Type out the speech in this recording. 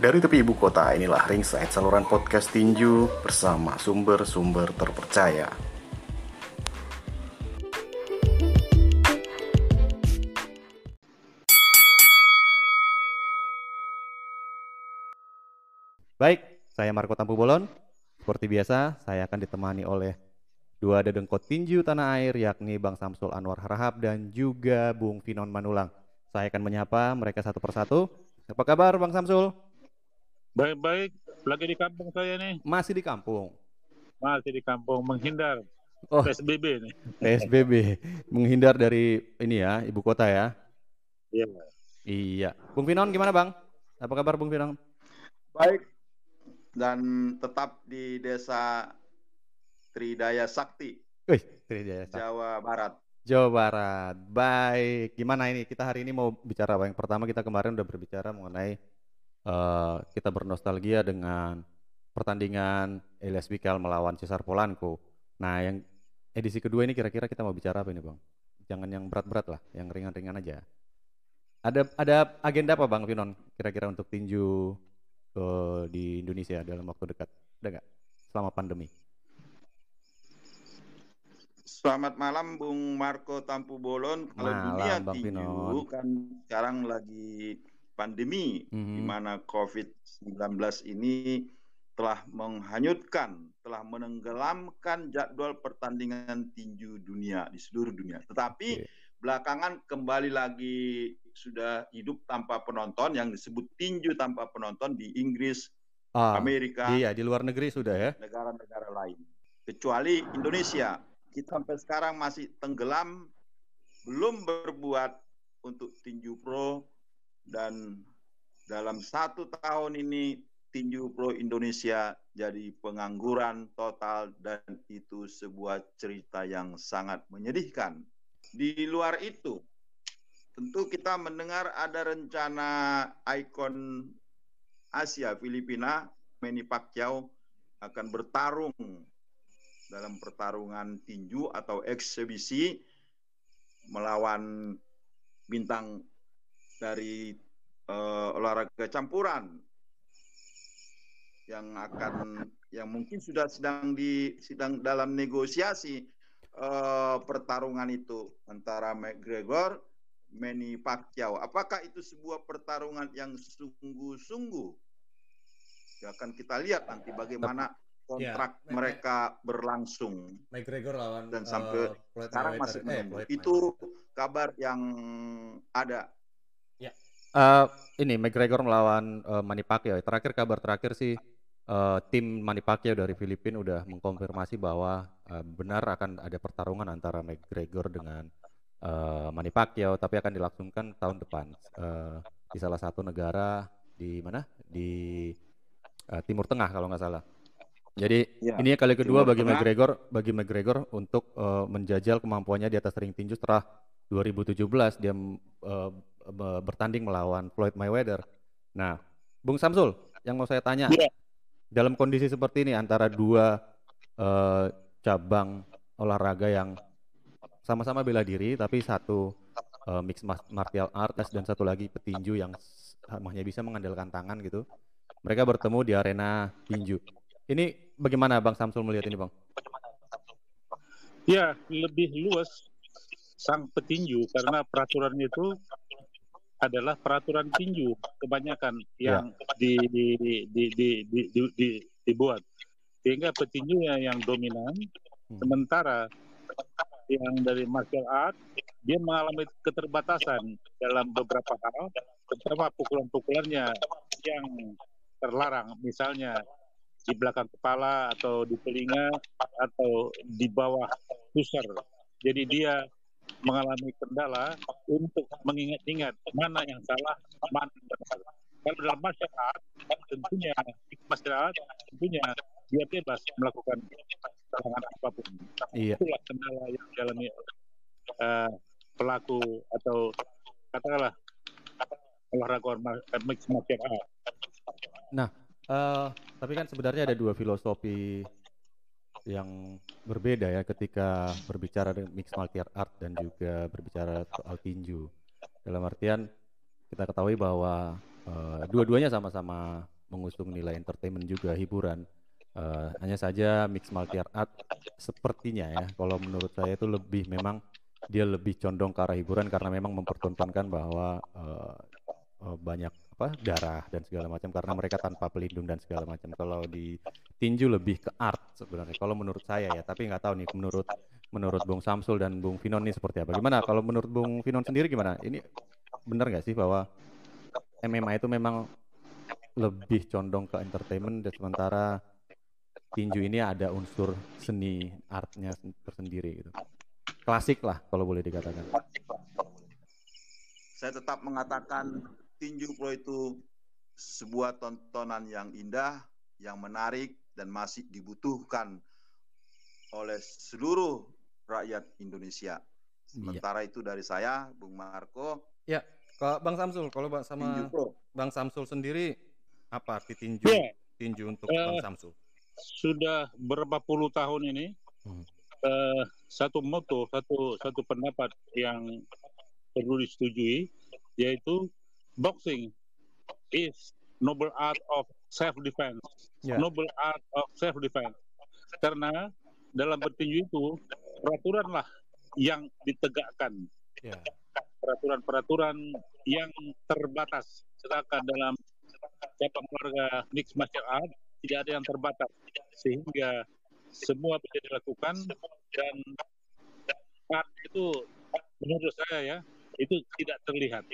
Dari tepi ibu kota, inilah Ringside saluran podcast tinju bersama sumber-sumber terpercaya. Baik, saya Marco Tampu Bolon. Seperti biasa, saya akan ditemani oleh dua dedengkot tinju tanah air, yakni Bang Samsul Anwar Harahap dan juga Bung Finon Manulang. Saya akan menyapa mereka satu persatu. Apa kabar Bang Samsul? Baik-baik, lagi di kampung saya nih. Masih di kampung. Masih di kampung, menghindar Oh, PSBB nih. PSBB. Menghindar dari ini ya, ibu kota ya. Iya. Iya. Bung Finon gimana Bang? Apa kabar Bung Finon? Baik. Dan tetap di desa Tridaya Sakti, Wih, Trijaya Sakti. Jawa Barat. Jawa Barat. Baik. Gimana ini? Kita hari ini mau bicara apa? Yang pertama kita kemarin udah berbicara mengenai eh, kita bernostalgia dengan pertandingan Elias Bikal melawan Cesar Polanco. Nah, yang edisi kedua ini kira-kira kita mau bicara apa ini, Bang? Jangan yang berat-berat lah, yang ringan-ringan aja. Ada ada agenda apa, Bang Finon? Kira-kira untuk tinju eh, di Indonesia dalam waktu dekat? Ada nggak? Selama pandemi. Selamat malam Bung Marco Tampu Bolon. Kalau Malam, dunia Bang tinju Pinon. kan sekarang lagi pandemi Mhm. di mana COVID-19 ini telah menghanyutkan, telah menenggelamkan jadwal pertandingan tinju dunia di seluruh dunia. Tetapi Oke. belakangan kembali lagi sudah hidup tanpa penonton yang disebut tinju tanpa penonton di Inggris, Ah, Amerika, iya di luar negeri sudah ya. negara-negara lain. Kecuali Indonesia, kita sampai sekarang masih tenggelam, belum berbuat untuk tinju pro dan dalam satu tahun ini tinju pro Indonesia jadi pengangguran total dan itu sebuah cerita yang sangat menyedihkan. Di luar itu, tentu kita mendengar ada rencana ikon Asia Filipina Manny Pacquiao akan bertarung dalam pertarungan tinju atau eksebisi melawan bintang dari eh, olahraga campuran yang akan yang mungkin sudah sedang di sedang dalam negosiasi eh, pertarungan itu antara McGregor Manny Pacquiao. Apakah itu sebuah pertarungan yang sungguh-sungguh? Ya akan kita lihat nanti bagaimana kontrak Ya, mereka berlangsung McGregor lawan dan sampai sekarang masih menunggu. Itu kabar yang ada. Eh, ini McGregor melawan eh, Manny Pacquiao. Terakhir kabar terakhir sih eh, tim Manny Pacquiao dari Filipina udah mengkonfirmasi bahwa eh, benar akan ada pertarungan antara McGregor dengan eh, Manny Pacquiao, tapi akan dilangsungkan tahun depan eh, di salah satu negara di mana di eh, Timur Tengah kalau nggak salah. Jadi Ya, ini kali kedua Timur bagi Tengah. McGregor bagi McGregor untuk eh, menjajal kemampuannya di atas ring tinju setelah 2017 dia be- bertanding melawan Floyd Mayweather. Nah, Bung Samsul, yang mau saya tanya, Iya. dalam kondisi seperti ini antara dua eh, cabang olahraga yang sama-sama bela diri, tapi satu eh, mixed mas- martial arts dan satu lagi petinju yang hanya bisa mengandalkan tangan gitu. Mereka bertemu di arena tinju. Ini bagaimana Bang Samsul melihat ini, Bang? Ya, lebih luas sang petinju karena peraturan itu adalah peraturan tinju kebanyakan yang di, di, di, di, di, di, di- dibuat. Sehingga petinjunya yang dominan Hmm. sementara yang dari martial art dia mengalami keterbatasan dalam beberapa hal terutama pukulan-pukulannya yang terlarang. Misalnya di belakang kepala atau di telinga atau di bawah pusar. Jadi dia mengalami kendala untuk mengingat-ingat mana yang salah, mana yang benar. Kalau dalam masyarakat, tentunya masyarakat tentunya dia bebas melakukan kesalahan apa pun. Iya. Itulah kendala yang dialami eh, pelaku atau katakanlah olahraga ma- mixed martial art. Eh, tapi kan sebenarnya ada dua filosofi yang berbeda ya ketika berbicara dengan mixed martial art dan juga berbicara soal tinju. Dalam artian kita ketahui bahwa uh, dua-duanya sama-sama mengusung nilai entertainment juga hiburan. Uh, hanya saja mix martial art sepertinya ya, kalau menurut saya itu lebih memang dia lebih condong ke arah hiburan karena memang mempertontonkan bahwa uh, uh, banyak apa darah dan segala macam karena mereka tanpa pelindung dan segala macam. Kalau di tinju lebih ke art sebenarnya. Kalau menurut saya ya, tapi nggak tahu nih menurut menurut Bung Samsul dan Bung Finon ini seperti apa. Gimana kalau menurut Bung Finon sendiri gimana? Ini benar nggak sih bahwa MMA itu memang lebih condong ke entertainment dan sementara tinju ini ada unsur seni artnya tersendiri gitu. Klasik lah kalau boleh dikatakan. Saya tetap mengatakan tinju pro itu sebuah tontonan yang indah, yang menarik dan masih dibutuhkan oleh seluruh rakyat Indonesia. Iya. Sementara iya. itu dari saya, Bung Marco. Ya, kalau Bang Samsul, kalau Bang sama Bang Samsul sendiri apa arti tinju? Ya. Tinju untuk uh, Bang Samsul. Sudah berapa puluh tahun ini hmm. uh, satu moto, satu satu pendapat yang perlu disetujui yaitu boxing is noble art of self defense. Yeah. Noble art of self defense. Karena dalam bertinju itu peraturanlah yang ditegakkan. Yeah. Peraturan-peraturan yang terbatas. Sedangkan dalam cabang olahraga mixed martial art tidak ada yang terbatas. Sehingga semua bisa dilakukan dan art itu menurut saya ya itu tidak terlihat.